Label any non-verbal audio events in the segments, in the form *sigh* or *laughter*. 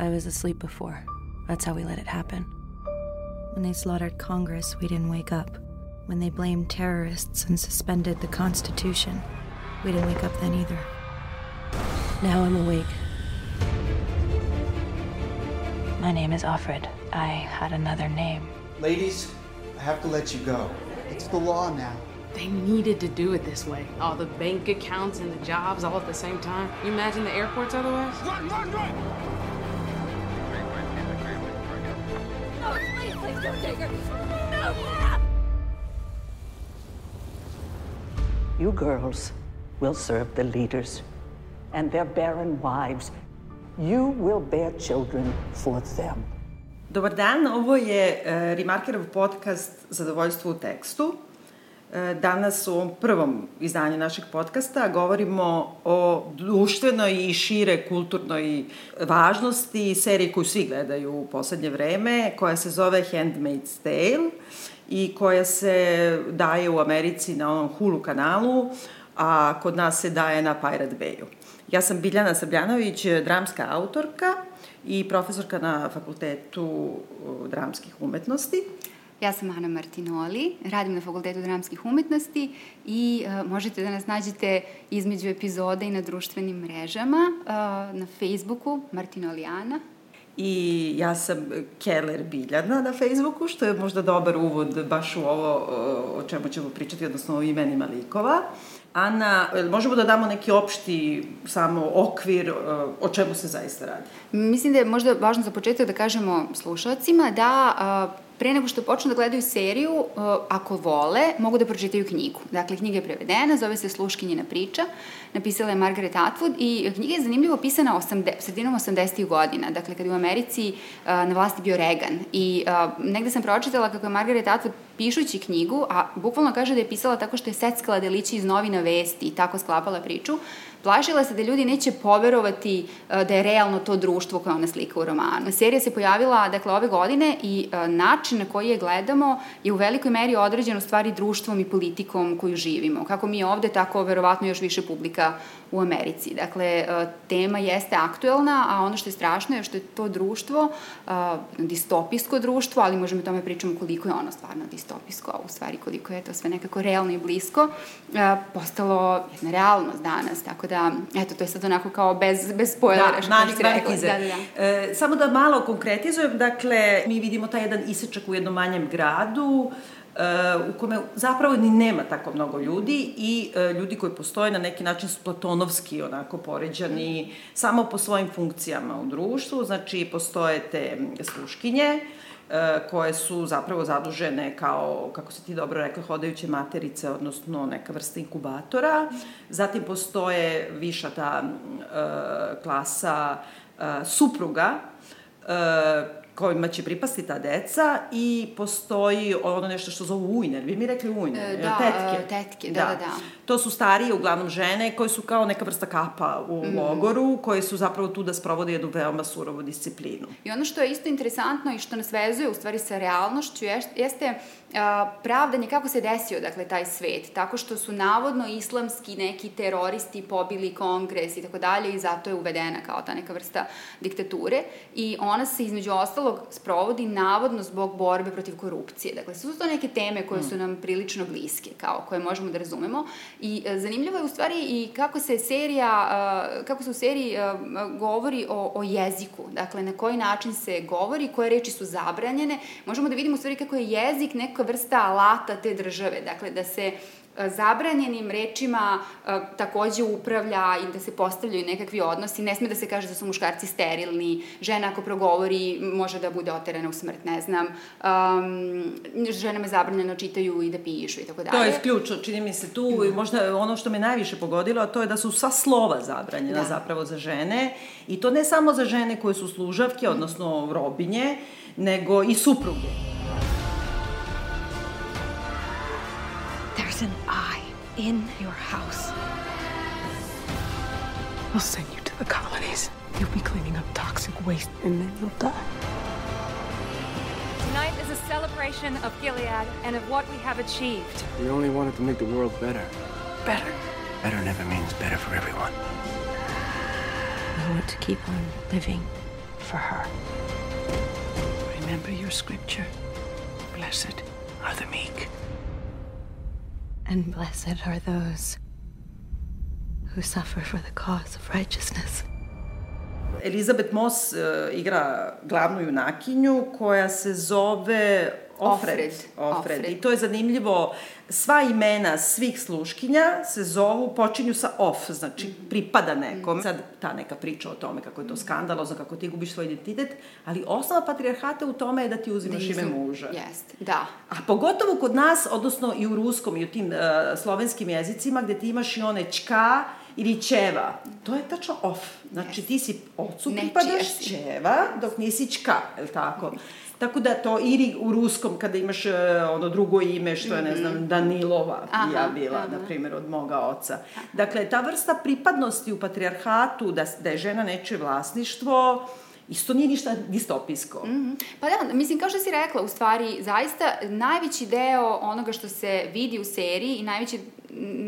I was asleep before. That's how we let it happen. When they slaughtered Congress, we didn't wake up. When they blamed terrorists and suspended the Constitution, we didn't wake up then either. Now I'm awake. My name is Alfred. I had another name. Ladies, I have to let you go. It's the law now. They needed to do it this way. All the bank accounts and the jobs all at the same time. You imagine the airports otherwise? Run, run, run! You girls will serve the leaders and their barren wives. You will bear children for them. Dobar dan, ovo je uh, Remarkerov podcast Zadovoljstvo u tekstu. Danas u ovom prvom izdanju našeg podcasta govorimo o društvenoj i šire kulturnoj važnosti serije koju svi gledaju u poslednje vreme, koja se zove Handmaid's Tale i koja se daje u Americi na onom Hulu kanalu, a kod nas se daje na Pirate Bayu. Ja sam Biljana Sabljanović, dramska autorka i profesorka na Fakultetu dramskih umetnosti. Ja sam Ana Martinoli, radim na Fakultetu dramskih umetnosti i uh, možete da nas nađete između epizode i na društvenim mrežama, uh, na Facebooku Martinoli Ana. I ja sam Keller Biljana na Facebooku, što je možda dobar uvod baš u ovo o čemu ćemo pričati, odnosno o imenima likova. Ana, možemo da damo neki opšti samo okvir o čemu se zaista radi? Mislim da je možda važno za početak da kažemo slušalcima da pre nego što počnu da gledaju seriju, uh, ako vole, mogu da pročitaju knjigu. Dakle, knjiga je prevedena, zove se Sluškinjina priča, napisala je Margaret Atwood i knjiga je zanimljivo pisana 80, sredinom 80. godina, dakle, kada je u Americi uh, na vlasti bio Reagan. I uh, negde sam pročitala kako je Margaret Atwood pišući knjigu, a bukvalno kaže da je pisala tako što je seckala delići iz novina vesti i tako sklapala priču, Plašila se da ljudi neće poverovati e, da je realno to društvo koje ona slika u romanu. Serija se pojavila dakle ove godine i e, način na koji je gledamo je u velikoj meri određen u stvari društvom i politikom koju živimo. Kako mi ovde, tako verovatno još više publika u Americi. Dakle, e, tema jeste aktuelna, a ono što je strašno je što je to društvo, distopijsko društvo, ali možemo tome pričamo koliko je ono stvarno distopijsko, a u stvari koliko je to sve nekako realno i blisko, postalo jedna realnost danas. Tako da, eto, to je sad onako kao bez, bez spoilera. Da, mali kvarkize. Da, da, da. E, samo da malo konkretizujem, dakle, mi vidimo taj jedan isečak u jednom manjem gradu, u kome zapravo ni nema tako mnogo ljudi i uh, ljudi koji postoje na neki način su platonovski onako poređani samo po svojim funkcijama u društvu, znači postoje te sluškinje, koje su zapravo zadužene kao, kako se ti dobro rekla, hodajuće materice, odnosno neka vrsta inkubatora. Zatim postoje viša ta uh, klasa uh, supruga, uh, kojima će pripasti ta deca i postoji ono nešto što zovu ujne, vi mi rekli ujne, e, da, tetke. tetke, da, da, da. To su starije, uglavnom žene, koje su kao neka vrsta kapa u mm. logoru, koje su zapravo tu da sprovode jednu veoma surovu disciplinu. I ono što je isto interesantno i što nas vezuje u stvari sa realnošću jeste pravdanje kako se desio dakle taj svet tako što su navodno islamski neki teroristi pobili kongres i tako dalje i zato je uvedena kao ta neka vrsta diktature i ona se između ostalog sprovodi navodno zbog borbe protiv korupcije. Dakle su to neke teme koje su nam prilično bliske kao koje možemo da razumemo. I e, zanimljivo je u stvari i kako se serija kako se u seriji govori o, o jeziku. Dakle na koji način se govori koje reči su zabranjene. Možemo da vidimo u stvari kako je jezik neka vrsta alata te države, dakle da se e, zabranjenim rečima e, takođe upravlja i da se postavljaju nekakvi odnosi. Ne sme da se kaže da su muškarci sterilni, žena ako progovori može da bude oterana u smrt, ne znam. Um, ženama je zabranjeno čitaju i da pišu i tako dalje. To je ključ, čini mi se tu, i možda ono što me najviše pogodilo, a to je da su sva slova zabranjena da. zapravo za žene i to ne samo za žene koje su služavke, odnosno robinje, nego i supruge. An eye in your house. We'll send you to the colonies. You'll be cleaning up toxic waste, and then you'll die. Tonight is a celebration of Gilead and of what we have achieved. We only wanted to make the world better. Better. Better never means better for everyone. I want to keep on living for her. Remember your scripture. Blessed are the meek. And blessed are those who suffer for the cause of righteousness. Elizabeth Moss uh, igra glavnu junakinju koja se zove Ofred. Ofred. Ofred. I to je zanimljivo. Sva imena svih sluškinja se zovu, počinju sa off, znači pripada nekom. Sad ta neka priča o tome kako je to skandalozno, kako ti gubiš svoj identitet, ali osnova patrijarhata u tome je da ti uzimaš ime muža. Jeste, da. A pogotovo kod nas, odnosno i u ruskom i u tim uh, slovenskim jezicima, gde ti imaš i one čka ili ćeva. To je tačno off. Znači ti si ocu pripadaš ćeva, dok nisi čka, je li tako? Tako da to, ili u ruskom kada imaš uh, ono drugo ime, što je, ne znam, Danilova Mhm. Aha, ja bila, aha. na primjer, od moga oca. Dakle, ta vrsta pripadnosti u patrijarhatu, da, da je žena nečije vlasništvo, isto nije ništa distopijsko. Mhm. Pa da, mislim, kao što si rekla, u stvari, zaista najveći deo onoga što se vidi u seriji i najveći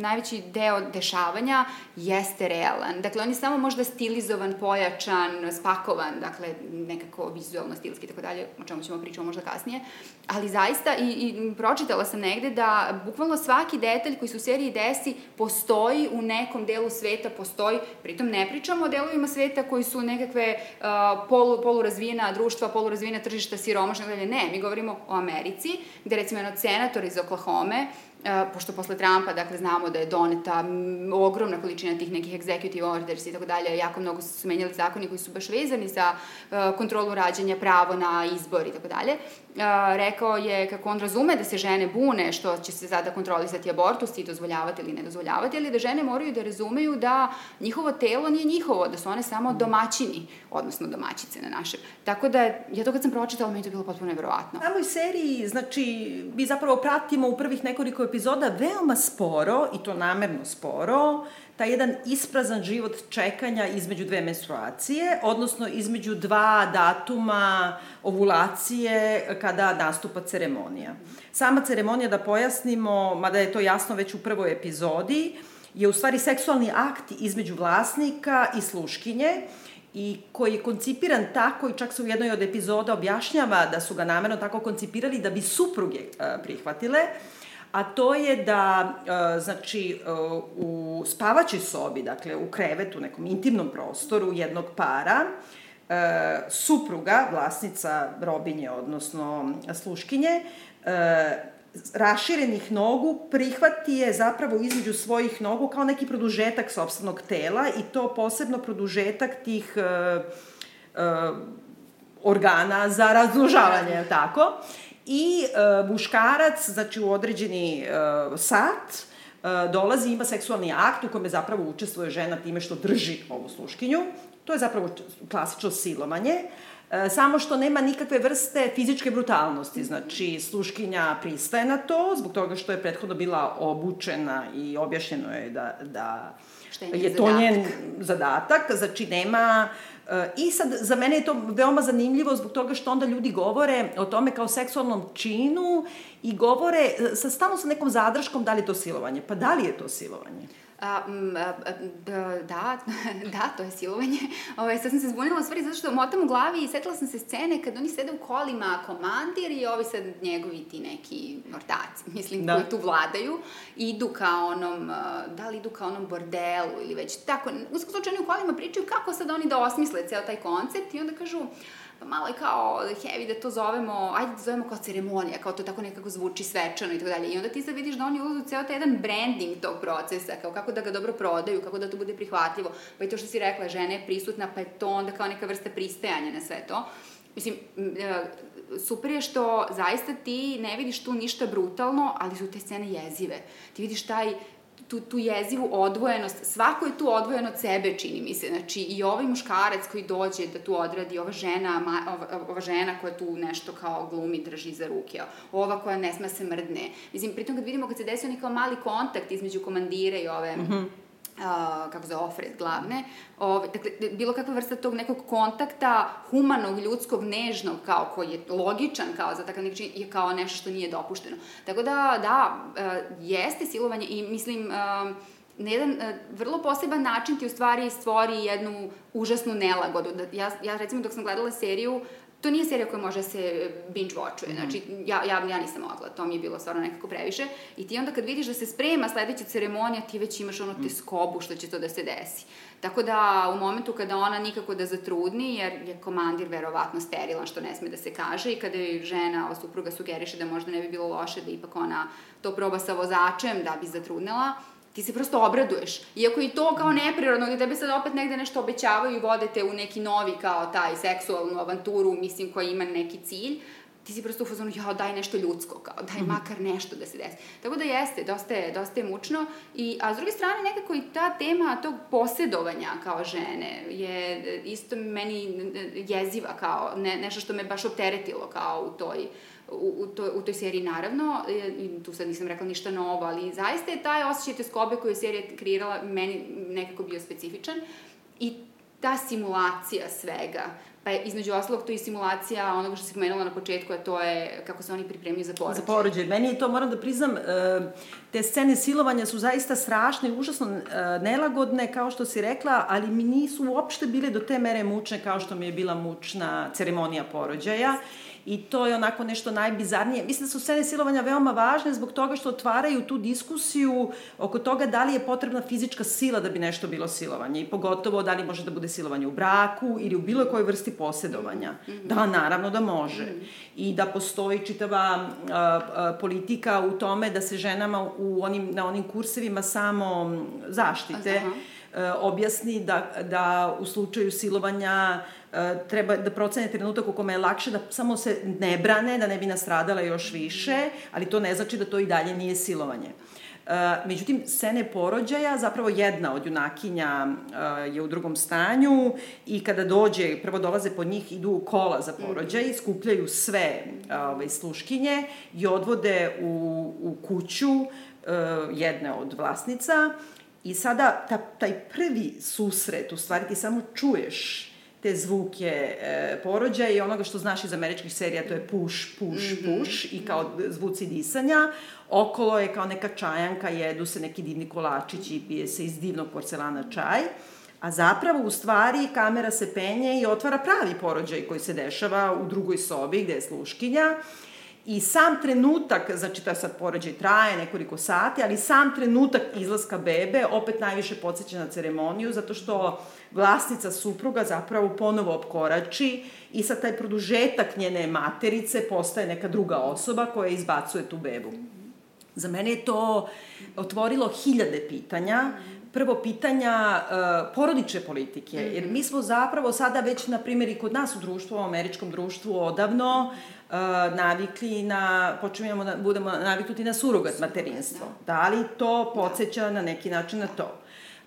najveći deo dešavanja jeste realan. Dakle, on je samo možda stilizovan, pojačan, spakovan, dakle, nekako vizualno, stilski i tako dalje, o čemu ćemo pričati možda kasnije. Ali zaista, i, i pročitala sam negde da bukvalno svaki detalj koji se u seriji desi postoji u nekom delu sveta, postoji, pritom ne pričamo o delovima sveta koji su nekakve uh, polu, polurazvijena društva, polurazvijena tržišta, siromašna, ne, mi govorimo o Americi, gde recimo jedan od senatora iz Oklahoma pošto posle Trumpa, dakle, znamo da je doneta ogromna količina tih nekih executive orders i tako dalje, jako mnogo su se menjali zakoni koji su baš vezani za uh, kontrolu rađanja, pravo na izbor i tako dalje. Uh, rekao je kako on razume da se žene bune što će se sada kontrolisati abortus i dozvoljavati ili ne dozvoljavati, ali da žene moraju da razumeju da njihovo telo nije njihovo, da su one samo domaćini, odnosno domaćice na našem. Tako da, ja to kad sam pročitala, meni je to bilo potpuno nevjerovatno. A ovoj seriji, znači, mi zapravo pratimo u prvih nekoliko epizoda veoma sporo, i to namerno sporo, taj jedan isprazan život čekanja između dve menstruacije, odnosno između dva datuma ovulacije kada nastupa ceremonija. Sama ceremonija, da pojasnimo, mada je to jasno već u prvoj epizodi, je u stvari seksualni akt između vlasnika i sluškinje, i koji je koncipiran tako i čak se u jednoj od epizoda objašnjava da su ga namerno tako koncipirali da bi supruge e, prihvatile, a to je da, e, znači, e, u spavaćoj sobi, dakle u krevetu, nekom intimnom prostoru jednog para, e, supruga, vlasnica robinje, odnosno sluškinje, raširenih nogu prihvati je zapravo između svojih nogu kao neki produžetak sobstvenog tela i to posebno produžetak tih e, e, organa za razdužavanje, je li tako? I e, muškarac, znači u određeni e, sat, e, dolazi i ima seksualni akt u kome zapravo učestvuje žena time što drži ovu sluškinju. To je zapravo klasično silovanje. E, samo što nema nikakve vrste fizičke brutalnosti, znači sluškinja pristaje na to, zbog toga što je prethodno bila obučena i objašnjeno je da, da je je to zadatak. njen zadatak, znači nema... e, I sad, za mene je to veoma zanimljivo zbog toga što onda ljudi govore o tome kao seksualnom činu i govore e, sa stalno sa nekom zadrškom da li je to silovanje. Pa da li je to silovanje? A, da, da, *laughs* da, to je silovanje. Ovaj, sad sam se zbunila u stvari zato što motam u glavi i setila sam se scene kad oni sede u kolima komandir i ovi sad njegovi ti neki ortaci, mislim, Da. koji tu vladaju, idu ka onom, da li idu ka onom bordelu ili već tako, u slučaju oni u kolima pričaju kako sad oni da osmisle ceo taj koncept i onda kažu, pa malo je kao heavy da to zovemo, ajde da zovemo kao ceremonija, kao to tako nekako zvuči svečano i tako dalje. I onda ti sad vidiš da oni ulazu ceo taj jedan branding tog procesa, kao kako da ga dobro prodaju, kako da to bude prihvatljivo. Pa i to što si rekla, žena je prisutna, pa je to onda kao neka vrsta pristajanja na sve to. Mislim, e, super je što zaista ti ne vidiš tu ništa brutalno, ali su te scene jezive. Ti vidiš taj tu, tu jezivu odvojenost, svako je tu odvojen od sebe, čini mi se. Znači, i ovaj muškarac koji dođe da tu odradi, ova žena, ma, ova, ova žena koja tu nešto kao glumi, drži za ruke, ova koja ne sme se mrdne. Mislim, pritom kad vidimo kad se desi onaj kao mali kontakt između komandira i ove... Mm -hmm kako se Ofred glavne, ove, dakle, bilo kakva vrsta tog nekog kontakta humanog, ljudskog, nežnog, kao koji je logičan, kao za takav neki je kao nešto što nije dopušteno. Tako da, da, e, jeste silovanje i mislim, e, na jedan uh, vrlo poseban način ti u stvari stvori jednu užasnu nelagodu. Da, ja, ja recimo dok sam gledala seriju, to nije serija koja može da se binge watchuje, -hmm. znači ja, ja, ja nisam mogla, to mi je bilo stvarno nekako previše. I ti onda kad vidiš da se sprema sledeća ceremonija, ti već imaš ono te skobu što će to da se desi. Tako da u momentu kada ona nikako da zatrudni, jer je komandir verovatno sterilan što ne sme da se kaže i kada je žena, ova supruga sugeriše da možda ne bi bilo loše da ipak ona to proba sa vozačem da bi zatrudnela, ti se prosto obraduješ. Iako i to kao neprirodno, gde tebe sad opet negde nešto obećavaju i vodete u neki novi kao taj seksualnu avanturu, mislim, koja ima neki cilj, ti si prosto u fazonu, jao, daj nešto ljudsko, kao, daj mm -hmm. makar nešto da se desi. Tako da jeste, dosta je, dosta je mučno. I, a s druge strane, nekako i ta tema tog posjedovanja kao žene je isto meni jeziva kao ne, nešto što me baš opteretilo kao u toj u, u, toj, u toj seriji naravno, i tu sad nisam rekla ništa novo, ali zaista je taj osjećaj te skobe koju je serija kreirala meni nekako bio specifičan i ta simulacija svega, pa je između ostalog to i simulacija onoga što si pomenula na početku, a to je kako se oni pripremaju za porođaj. Za porođaj. Meni je to, moram da priznam, e, te scene silovanja su zaista strašne i užasno e, nelagodne, kao što si rekla, ali mi nisu uopšte bile do te mere mučne kao što mi je bila mučna ceremonija porođaja. Yes i to je onako nešto najbizarnije. Mislim da su scene silovanja veoma važne zbog toga što otvaraju tu diskusiju oko toga da li je potrebna fizička sila da bi nešto bilo silovanje i pogotovo da li može da bude silovanje u braku ili u bilo kojoj vrsti posjedovanja. Mm -hmm. Da, naravno da može. Mm -hmm. I da postoji čitava a, a, politika u tome da se ženama u onim, na onim kursevima samo zaštite Aha objasni da, da u slučaju silovanja e, treba da procene trenutak u kome je lakše da samo se ne brane, da ne bi nastradala još više, ali to ne znači da to i dalje nije silovanje. Uh, međutim, scene porođaja, zapravo jedna od junakinja je u drugom stanju i kada dođe, prvo dolaze pod njih, idu u kola za porođaj, skupljaju sve uh, sluškinje i odvode u, u kuću jedne od vlasnica I sada ta, taj prvi susret, u stvari ti samo čuješ te zvuke e, porođaja i onoga što znaš iz američkih serija, to je push, mm -hmm. push i kao zvuci disanja. Okolo je kao neka čajanka, jedu se neki divni kolačići i pije se iz divnog porcelana čaj. A zapravo, u stvari, kamera se penje i otvara pravi porođaj koji se dešava u drugoj sobi gde je sluškinja. I sam trenutak, znači ta sad porođaj traje nekoliko sati, ali sam trenutak izlaska bebe opet najviše podsjeća na ceremoniju, zato što vlasnica supruga zapravo ponovo opkorači i sad taj produžetak njene materice postaje neka druga osoba koja izbacuje tu bebu. Za mene je to otvorilo hiljade pitanja, prvo pitanja uh, porodične politike, jer mi smo zapravo sada već, na primjer, i kod nas u društvu, u američkom društvu, odavno uh, navikli na, počinjemo da budemo naviknuti na surogat materinstvo. Da li to podsjeća na neki način na to?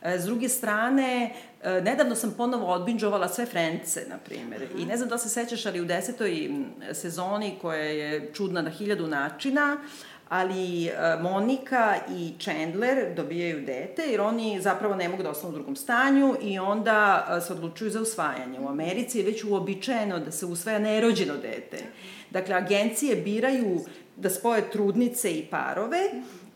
Uh, s druge strane, nedavno sam ponovo odbinđovala sve Frence, na primjer. I ne znam da se sećaš, ali u desetoj sezoni, koja je čudna na hiljadu načina, uh, ali e, Monika i Chandler dobijaju dete jer oni zapravo ne mogu da ostanu u drugom stanju i onda e, se odlučuju za usvajanje. U Americi je već uobičajeno da se usvaja nerođeno dete. Dakle, agencije biraju da spoje trudnice i parove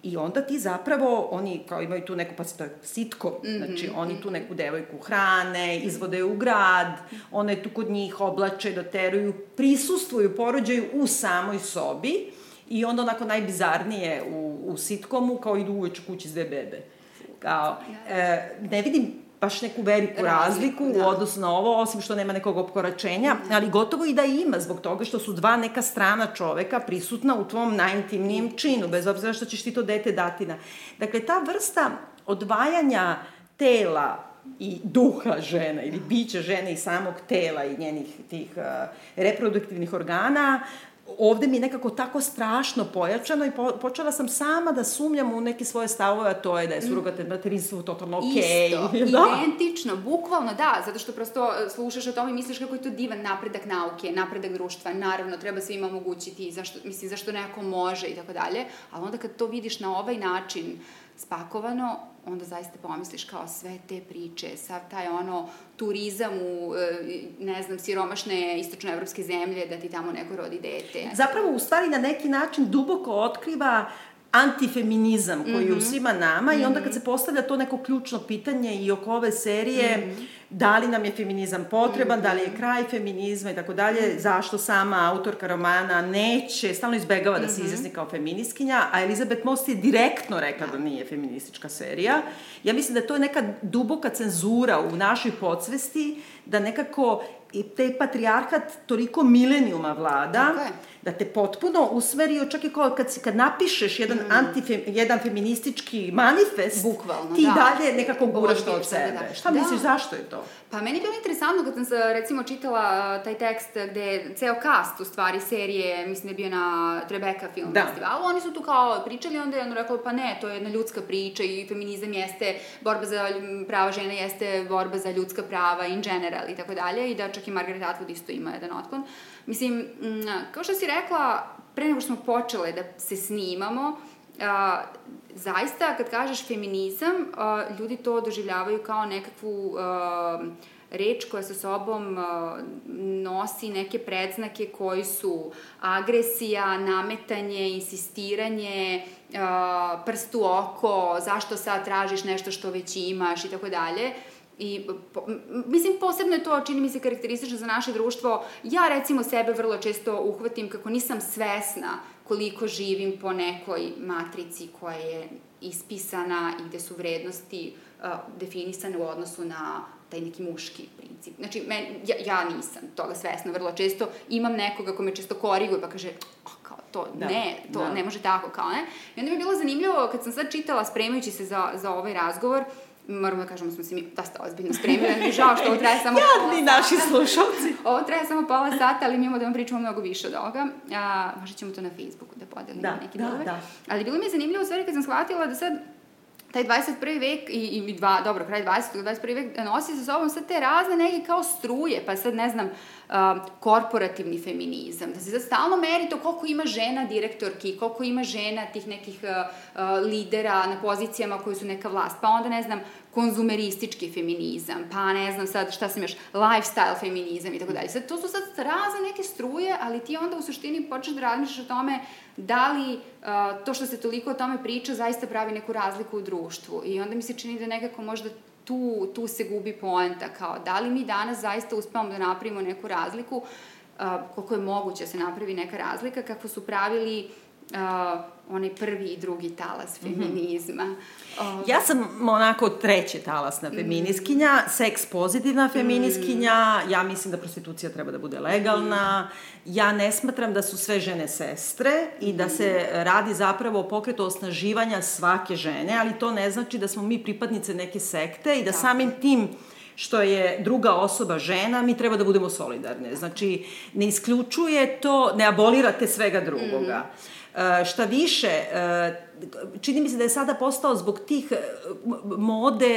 I onda ti zapravo, oni kao imaju tu neku, pa to je sitko, mm -hmm. znači oni tu neku devojku hrane, izvode u grad, ona je tu kod njih oblače, doteruju, prisustvuju porođaju u samoj sobi I onda onako najbizarnije u, u sitkomu, kao idu uveč kući s dve bebe. Kao, e, ne vidim baš neku veliku razliku da. u odnosu na ovo, osim što nema nekog opkoračenja, mm. ali gotovo i da ima zbog toga što su dva neka strana čoveka prisutna u tvom najintimnijem činu, bez obzira što ćeš ti to dete dati na... Dakle, ta vrsta odvajanja tela i duha žena ili bića žene i samog tela i njenih tih uh, reproduktivnih organa ovde mi je nekako tako strašno pojačano i po, počela sam sama da sumnjam u neke svoje stavove, a to je da je surogat materinstvo totalno okej. Okay. Isto, *laughs* da. identično, bukvalno da, zato što prosto e, slušaš o tome i misliš kako je to divan napredak nauke, napredak društva, naravno treba svima omogućiti, zašto, mislim, zašto neko može i tako dalje, ali onda kad to vidiš na ovaj način spakovano, onda zaista pomisliš kao sve te priče, sav taj ono turizam u, e, ne znam, siromašne istočnoevropske zemlje, da ti tamo neko rodi dete. Zapravo, u stvari, na neki način duboko otkriva antifeminizam koji je u Mhm. svima nama i onda kad Mhm. se postavlja to neko ključno pitanje i oko ove serije Mhm. Da li nam je feminizam potreban, da li je kraj feminizma i tako dalje, zašto sama autorka romana neće, stalno izbegava da se Mhm. izjasni kao feministkinja, a Elizabeth Moss je direktno rekla da nije feministička serija. Ja mislim da to je neka duboka cenzura u našoj podsvesti, da nekako i te patrijarhat toliko milenijuma vlada, je. da te potpuno usmeri, čak i kao kad, si- kad napišeš jedan, Mm. antife, jedan feministički manifest, Bukvalno, ti da. dalje nekako guraš to od sebe, da. Šta Da. misliš, zašto je to? Pa meni je bilo interesantno kad sam sa, recimo čitala a, taj tekst gde je ceo cast u stvari serije, mislim da je bio na Trebeka film Da. festivalu, oni su tu kao pričali, onda je ono rekao pa ne, to je jedna ljudska priča i feminizam jeste, borba za prava žena jeste borba za ljudska prava in general i tako dalje i da čak i Margaret Atwood isto ima jedan otklon. Mislim, mm, kao što si rekla, pre nego što smo počele da se snimamo, a, zaista kad kažeš feminizam, a, ljudi to doživljavaju kao nekakvu a, reč koja sa sobom a, nosi neke predznake koji su agresija, nametanje, insistiranje, a, prst u oko, zašto sad tražiš nešto što već imaš i tako dalje. I, po, mislim, posebno je to, čini mi se, karakteristično za naše društvo. Ja, recimo, sebe vrlo često uhvatim kako nisam svesna koliko živim po nekoj matrici koja je ispisana i gde su vrednosti uh, definisane u odnosu na taj neki muški princip. Znači, men, ja, ja nisam toga svesna vrlo često. Imam nekoga ko me često koriguje pa kaže, oh, kao to, Da, ne, to da. ne može tako, kao ne. I onda mi je bilo zanimljivo, kad sam sad čitala, spremajući se za, za ovaj razgovor, moramo da kažemo, smo se mi dosta ozbiljno spremili, mi *laughs* žao što ovo traje samo pola Jadni naši slušalci. *laughs* Ovo traje samo pola sata, ali mi imamo da vam pričamo mnogo više od ovoga. A, možda ćemo to na Facebooku da podelimo Da, neki da, delove. da. Ali bilo mi je zanimljivo u stvari kad sam shvatila da sad taj 21. vek i, i dva, dobro, kraj 20. 21. vek nosi sa sobom sad te razne neke kao struje, pa sad ne znam, uh, korporativni feminizam, da se sad stalno meri to koliko ima žena direktorki, koliko ima žena tih nekih uh, uh, lidera na pozicijama koji su neka vlast, pa onda ne znam, konzumeristički feminizam, pa ne znam sad šta sam još, lifestyle feminizam i tako dalje. Sad, to su sad razne neke struje, ali ti onda u suštini počneš da razmišljaš o tome da li uh, to što se toliko o tome priča zaista pravi neku razliku u društvu. I onda mi se čini da nekako možda tu, tu se gubi poenta, kao da li mi danas zaista uspevamo da napravimo neku razliku, uh, koliko je moguće da se napravi neka razlika, kako su pravili uh, onaj prvi i drugi talas feminizma. Uh, Ja sam onako treće talasna feminiskinja, seks pozitivna feminiskinja, ja mislim da prostitucija treba da bude legalna, ja ne smatram da su sve žene sestre i da se radi zapravo o pokretu osnaživanja svake žene, ali to ne znači da smo mi pripadnice neke sekte i da samim tim što je druga osoba žena, mi treba da budemo solidarne. Znači, ne isključuje to, ne abolirate svega drugoga. E, šta više, e, čini mi se da je sada postao zbog tih e, m- mode,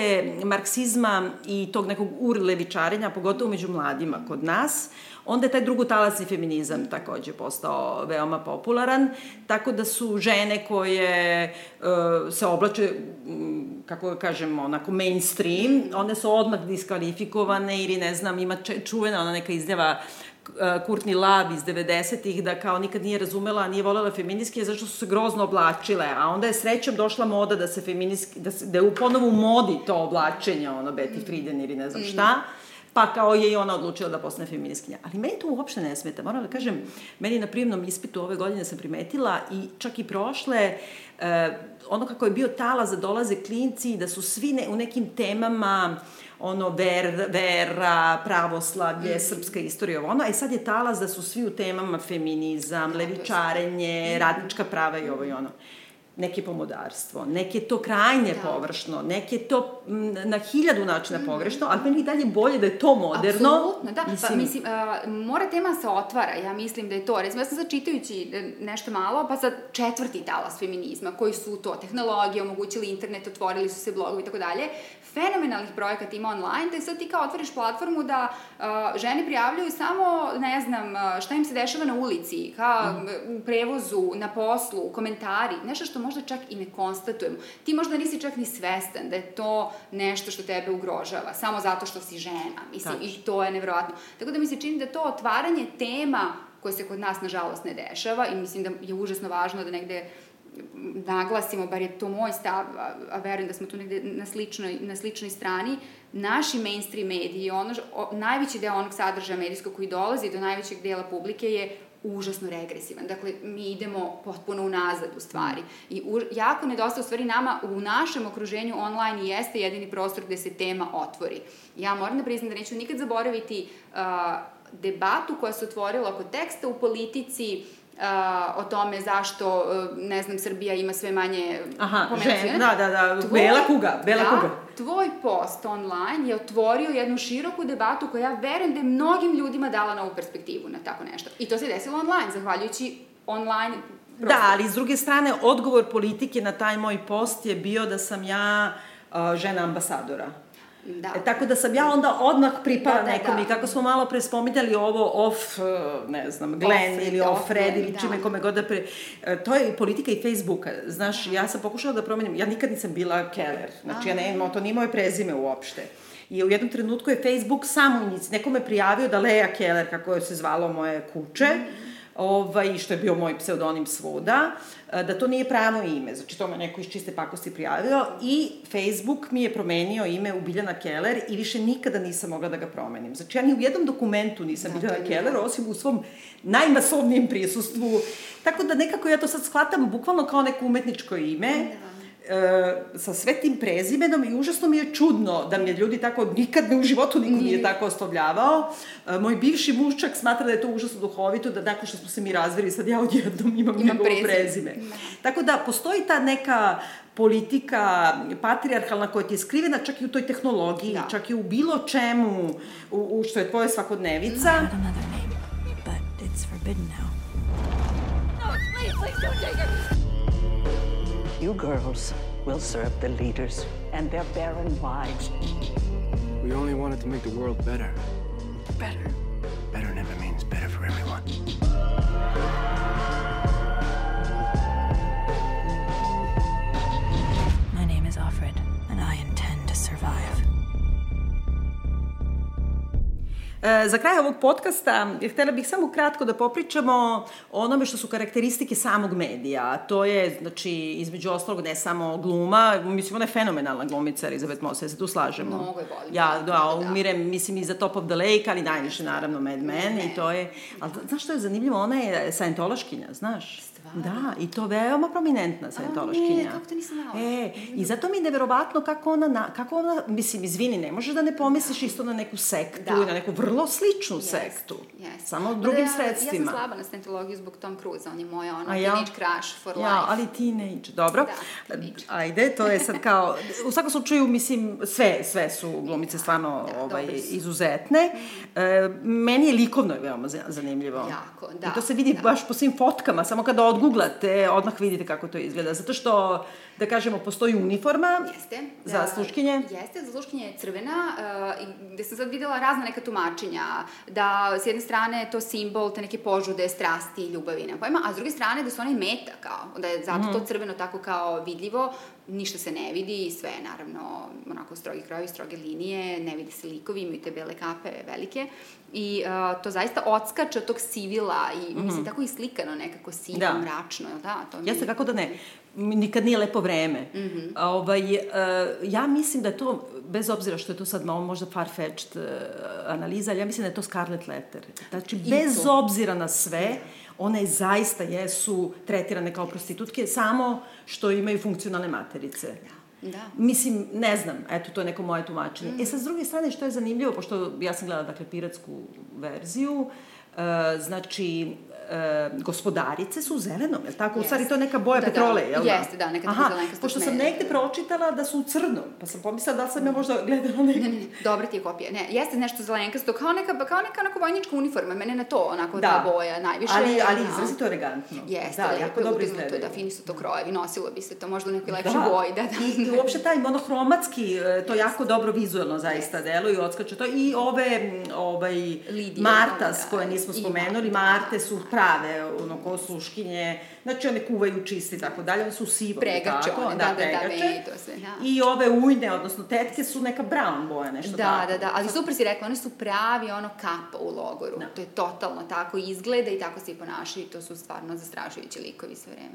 marksizma i tog nekog urlevičarenja, pogotovo među mladima kod nas, onda je taj drugotalasni feminizam takođe postao veoma popularan, tako da su žene koje se oblače, m, kako da kažem, onako mainstream, one su odmah diskvalifikovane ili ne znam, ima čuvena ona neka izjava Courtney Love iz 90-ih da kao nikad nije razumela, nije volela feministke zašto su se grozno oblačile, a onda je srećom došla moda da se feministki, da, se, da je ponovo u modi to oblačenje, ono Betty Friedan ili ne znam šta, pa kao je i ona odlučila da postane feminiskinja. Ali meni to uopšte ne smeta. Moram da kažem, meni na prijemnom ispitu ove godine sam primetila i čak i prošle, e, ono kako je bio tala za dolaze klinci, da su svi ne, u nekim temama ono, ver, vera, pravoslavlje, srpska istorija, ovo ono, a i sad je talas da su svi u temama feminizam, levičarenje, radnička prava i ovo i ono. Neke pomodarstvo, neke to krajnje da. površno, neke to na hiljadu načina pogrešno, ali meni i dalje bolje da je to moderno. Apsolutno, da. Mislim, pa, mislim, uh, mora tema se otvara, ja mislim da je to. Recimo, ja sam sad čitajući e, nešto malo, pa sad četvrti talas feminizma, koji su to tehnologije, omogućili internet, otvorili su se blogovi i tako dalje, fenomenalnih projekata ima online, da sad ti kao otvoriš platformu da uh, žene prijavljuju samo, ne znam, šta im se dešava na ulici, kao mm. u prevozu, na poslu, komentari, nešto što možda čak i ne konstatujemo. Ti možda nisi čak ni svestan da je to nešto što tebe ugrožava, samo zato što si žena. Mislim, Tačno. i to je nevjerojatno. Tako da mi se čini da to otvaranje tema koje se kod nas, nažalost, ne dešava i mislim da je užasno važno da negde naglasimo, bar je to moj stav, a, a verujem da smo tu negde na sličnoj, na sličnoj strani, naši mainstream mediji, ono, o, najveći deo onog sadržaja medijskog koji dolazi do najvećeg dela publike je užasno regresivan. Dakle, mi idemo potpuno unazad u stvari. I u, jako nedostaje u stvari nama u našem okruženju online jeste jedini prostor gde se tema otvori. Ja moram da priznam da neću nikad zaboraviti uh, debatu koja se otvorila oko teksta u politici uh, o tome zašto, uh, ne znam, Srbija ima sve manje Aha, žen, da, da, da, tvoj, bela kuga, bela da, kuga. Tvoj post online je otvorio jednu široku debatu koja ja verujem da je mnogim ljudima dala novu perspektivu na tako nešto. I to se desilo online, zahvaljujući online Prosto. Da, ali s druge strane, odgovor politike na taj moj post je bio da sam ja uh, žena ambasadora. Da. E, tako da sam ja onda odmah pripala Da, da, nekom da. i kako smo malo pre spominjali ovo off, uh, ne znam, Glenn Off, ili off off Red ili da. čime kome god da pre... e, To je i politika i Facebooka. Znaš, ja sam pokušala da promenim, ja nikad nisam bila Keller. Znači, ja ne, to nije moje prezime uopšte. I u jednom trenutku je Facebook samo inic, nekome prijavio da Lea Keller, kako je se zvalo moje kuće, ovaj, što je bio moj pseudonim svuda, e, da to nije pravo ime, znači to me neko iz čiste pakosti prijavio i Facebook mi je promenio ime u Biljana Keller i više nikada nisam mogla da ga promenim. Znači ja ni u jednom dokumentu nisam Da, Biljana je Keller, osim u svom najmasovnijem prisustvu. Tako da nekako ja to sad shvatam bukvalno kao neko umetničko ime. Da e, sa sve tim prezimenom i užasno mi je čudno da mi je ljudi tako, nikad me u životu niko nije, tako oslovljavao. E, moj bivši muž čak smatra da je to užasno duhovito, da nakon što smo se mi razveli, sad ja odjednom imam, Imam njegovo prezime. prezime. Tako da postoji ta neka politika patrijarhalna koja ti je skrivena čak i u toj tehnologiji, da. čak i u bilo čemu u, u što je tvoja svakodnevica. I had another name, but it's forbidden now. No, please, please don't take her. You girls will serve the leaders and their barren wives. We only wanted to make the world better. Better. Better never means better for everyone. Za kraj ovog podcasta htela bih samo kratko da popričamo o onome što su karakteristike samog medija. To je, znači, između ostalog, ne samo gluma, mislim, ona je fenomenalna glumica, Elizabeth Moss, ja se tu slažemo. Mnogo je volim. Ja, da, Da, da. umirem, mislim, i za Top of the Lake, ali najviše, naravno, Mad Men, i to je... Ali, znaš što je zanimljivo? Ona je sajentološkinja, znaš? Da, i to veoma prominentna sajentološkinja. ne, kako to nisam znala? E, i zato mi je neverovatno kako ona, na, kako ona, mislim, izvini, ne možeš da ne pomisliš isto na neku sektu Da. na neku vrlo sličnu sektu. Yes. Samo drugim ja, sredstvima. Ja sam slaba na Scientologiju zbog Tom Cruise, on je moja ono A ja? teenage crush for life. Ja, ali teenage, dobro. Da, teenage. Ajde, to je sad kao, u svakom slučaju, mislim, sve, sve su glumice stvarno da, ovaj, izuzetne. E, meni je likovno je veoma za- zanimljivo. Jako, da, I to se vidi da. baš po svim fotkama, samo kada odguglate, odmah vidite kako to izgleda. Zato što, da kažemo, postoji uniforma Jeste. za Da, sluškinje. Jeste, za sluškinje je crvena, uh, gde sam sad videla razna neka tumačenja, da s jedne strane je to simbol te neke požude, strasti, ljubavi, nema pojma, a s druge strane da su one meta kao, da je zato Mhm. to crveno tako kao vidljivo, ništa se ne vidi, sve je naravno onako strogi krojevi, stroge linije, ne vide se likovi, imaju te bele kape velike i uh, to zaista odskače od tog sivila i mislim tako i slikano nekako sivo, Mhm. Da. mračno, jel da? To mi... Jeste, kako da ne. Nikad nije lepo vreme. Mm. -hmm. ovaj, uh, ja mislim da je to, bez obzira što je to sad malo možda far-fetched uh, analiza, ali ja mislim da je to Scarlet Letter. Znači, I bez to. obzira na sve, one zaista jesu tretirane kao prostitutke, samo što imaju funkcionalne materice. Da. Mislim, ne znam, eto, to je neko moje tumačenje. Mhm. E sad, s druge strane, što je zanimljivo, pošto ja sam gledala, dakle, piratsku verziju, e, znači, gospodarice su u zelenom, je li tako? U stvari, to je neka boja Da, da. petrole, jel da? Jeste, da, neka Aha, pošto sam negde da. pročitala da su u crnom, pa sam pomislila da li sam ja možda gledala neki... Ne, ne, ne, dobra ti je kopija. Ne, jeste nešto zelenkasto, kao neka, kao neka onako vojnička uniforma, mene na to onako Da. ta boja najviše. Ali, ali da. izrazito elegantno. Jeste, da, lepo je izgledaju. da, fini su to krojevi, nosilo bi se to možda u nekoj lepšoj Da. boji, da, da. I uopšte taj monohromatski, e, to jako dobro vizuelno zaista deluje i odskače to. I ove, ovaj, Lidije, Martas, da, koje nismo spomenuli, da. Marte su pravi prave, ono, ko sluškinje, znači one kuvaju čiste i tako dalje, one su sive. Pregače tako, one, da, da, da, pregače. meni to sve, da. I ove ujne, odnosno tetke su neka brown boja, nešto Da, tako. da, da, ali super si rekla, one su pravi ono kapa u logoru. Da. To je totalno tako izgleda i tako se i ponašaju i to su stvarno zastrašujući likovi sve vreme.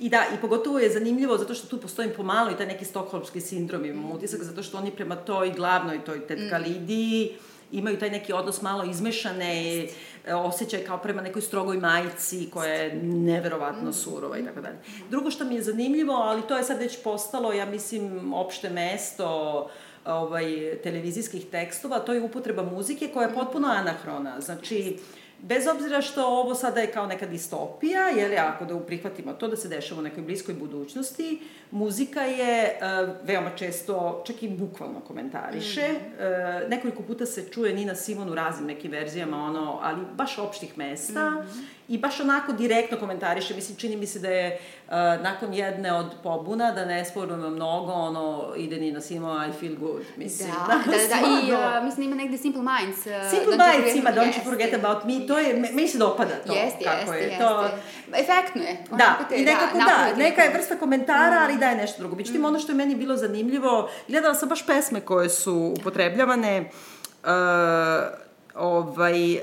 I da, i pogotovo je zanimljivo zato što tu postoji pomalo i taj neki stokholmski sindrom, imam utisak, zato što oni prema toj glavnoj, toj tetka Lidiji, imaju taj neki odnos malo izmešane e, osjećaj kao prema nekoj strogoj majici koja je neverovatno surova i tako dalje. Drugo što mi je zanimljivo, ali to je sad već postalo, ja mislim, opšte mesto ovaj, televizijskih tekstova, to je upotreba muzike koja je potpuno anahrona. Znači, bez obzira što ovo sada je kao neka distopija, jer je ako da prihvatimo to da se dešava u nekoj bliskoj budućnosti, muzika je uh, veoma često, čak i bukvalno komentariše. Mm -hmm. uh, nekoliko puta se čuje Nina Simon u raznim nekim verzijama, ono, ali baš opštih mesta mm -hmm. I baš onako direktno komentariše. Mislim, čini mi se da je uh, nakon jedne od pobuna, da ne sporujemo mnogo, ono, ide Nina Simon, I feel good, mislim. Da, da, *laughs* da, da, i uh, mislim ima negde Simple Minds. Uh, Simple Don't You Minds ima Don't You Jeste. Forget About Me, to je, me- meni se dopada to. Jeste, kako jeste, je jeste. to. Efektno je. Da, Onako te, i nekako da, napravi neka je vrsta komentara, ali daje nešto drugo. Međutim, ono što je meni bilo zanimljivo, gledala sam baš pesme koje su upotrebljavane, uh, ovaj,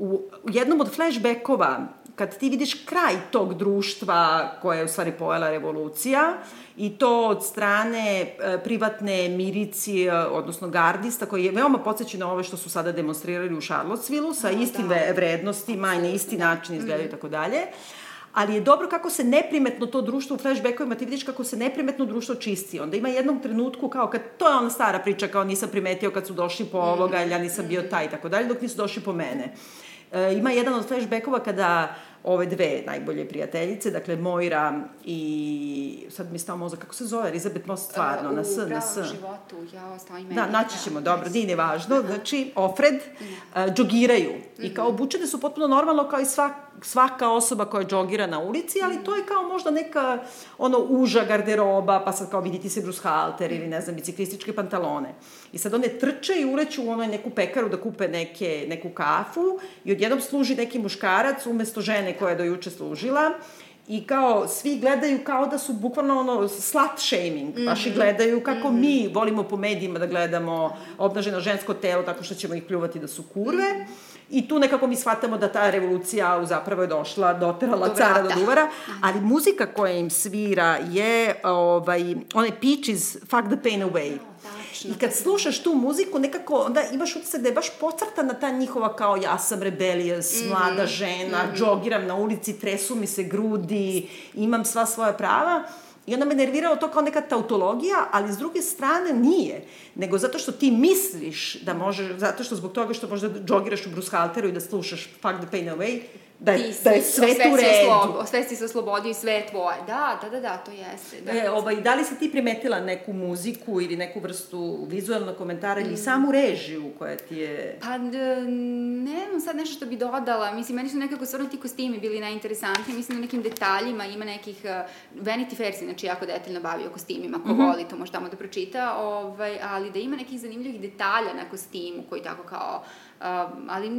u, jednom od flashbackova, kad ti vidiš kraj tog društva koje je u stvari pojela revolucija, i to od strane e, privatne milicije, odnosno gardista, koji je veoma podsjeća na ove što su sada demonstrirali u Charlottesville-u, sa istim ve- vrednostima i na isti način izgledaju i tako dalje. Ali je dobro kako se neprimetno to društvo u flashbackovima, ti vidiš kako se neprimetno društvo čisti. Onda ima jednom trenutku kao kad, to je ona stara priča, kao nisam primetio kad su došli po ovoga, ili ja nisam bio taj i tako dalje, dok nisu došli po mene. E, ima jedan od flashbackova kada ove dve najbolje prijateljice, dakle Moira i sad mi stao mozak, kako se zove, Elizabeth Moss stvarno, na S, U na S. životu, ja, stavi meni. Da, naći ćemo, dobro, nije ni važno. Znači, Ofred, uh, džogiraju. I kao obučene su potpuno normalno kao i svak, svaka osoba koja džogira na ulici, ali to je kao možda neka ono uža garderoba, pa sad kao vidite se Bruce Halter ili ne znam, biciklističke pantalone. I sad one trče i uleću u onoj neku pekaru da kupe neke, neku kafu i odjednom služi neki muškarac umesto žene koja je do juče služila i kao svi gledaju kao da su bukvalno ono slut shaming, baš i gledaju kako mi volimo po medijima da gledamo obnaženo žensko telo tako što ćemo ih pljuvati da su kurve. I tu nekako mi shvatamo da ta revolucija zapravo je došla, doterala Do cara do duvara, ali muzika koja im svira je ovaj, onaj Peaches Fuck the Pain Away. I kad slušaš tu muziku, nekako onda imaš utisak da je baš pocrtana ta njihova kao ja sam rebellious, mlada žena, džogiram na ulici, tresu mi se grudi, imam sva svoja prava. I onda me nerviralo to kao neka tautologija, ali s druge strane nije. Nego zato što ti misliš da možeš, zato što zbog toga što možda džogiraš u Bruce Halteru i da slušaš Fuck the Pain Away, da je, si, da je sve tu u si redu. sve si se oslobodio i sve je tvoje. Da, da, da, da, to jeste. Da. E, ovaj, da li si ti primetila neku muziku ili neku vrstu vizualnog komentara ili samu režiju koja ti je... Pa, d- nemam sad nešto što bi dodala. Mislim, meni su nekako stvarno ti kostimi bili najinteresantniji. Mislim, na nekim detaljima ima nekih... Uh, Vanity Fair se, znači, jako detaljno bavio kostimima. Ko Mhm. voli to može tamo da pročita. Ovaj, ali da ima nekih zanimljivih detalja na kostimu koji tako kao... Uh, ali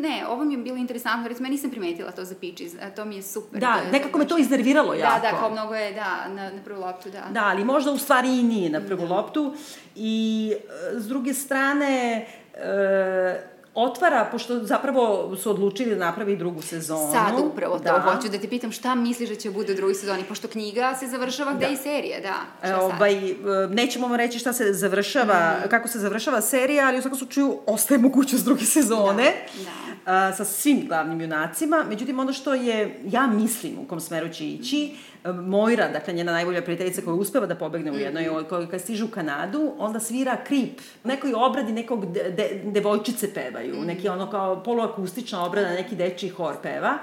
ne, ovo mi je bilo interesantno, recimo ja nisam primetila to za Peaches, a to mi je super. Da, je nekako me to iznerviralo Da, jako. da, kao mnogo je, da, na, na prvu loptu, da. Da, ali možda u stvari i nije na prvu loptu. I e, s druge strane, e, otvara, pošto zapravo su odlučili da napravi drugu sezonu. Sad upravo to da. hoću da te pitam šta misliš da će bude u drugoj sezoni, pošto knjiga se završava gde i serija, da. E, ovaj, e, nećemo vam reći šta se završava, kako se završava serija, ali u svakom slučaju ostaje mogućnost druge sezone. Da. a, sa svim glavnim junacima. Međutim, ono što je, ja mislim u kom smeru će ići, e, Moira, dakle njena najbolja prijateljica koja uspeva da pobegne u jednoj, mm. koja kad stiže u Kanadu, onda svira krip. Nekoj obradi nekog de, de, devojčice pevaju, neki ono kao poluakustična obrada, neki dečiji hor peva.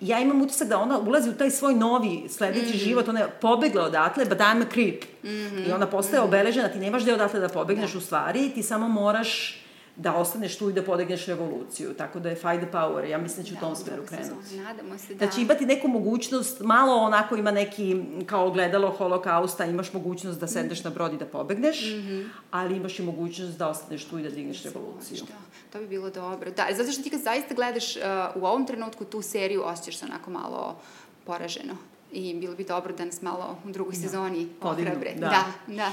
Ja imam utisak da ona ulazi u taj svoj novi sledeći mm -hmm. život, ona je pobegla odatle, but I'm a creep. Mm -hmm. I ona postaje mm -hmm. obeležena, ti nemaš gde odatle da pobegneš da. u stvari, ti samo moraš da ostaneš tu i da podigneš revoluciju. Tako da je fight the power. Ja mislim da će da, u tom smeru krenuti. Nadamo se da. Da će imati neku mogućnost, malo onako ima neki, kao gledalo holokausta, imaš mogućnost da sedneš na brod i da pobegneš, mm -hmm. ali imaš i mogućnost da ostaneš tu i da digneš revoluciju. Da, to bi bilo dobro. Da, zato što ti kad zaista gledaš uh, u ovom trenutku tu seriju, osjećaš se onako malo poraženo. I bilo bi dobro da nas malo u drugoj da. sezoni ohrabre. Da. da, da.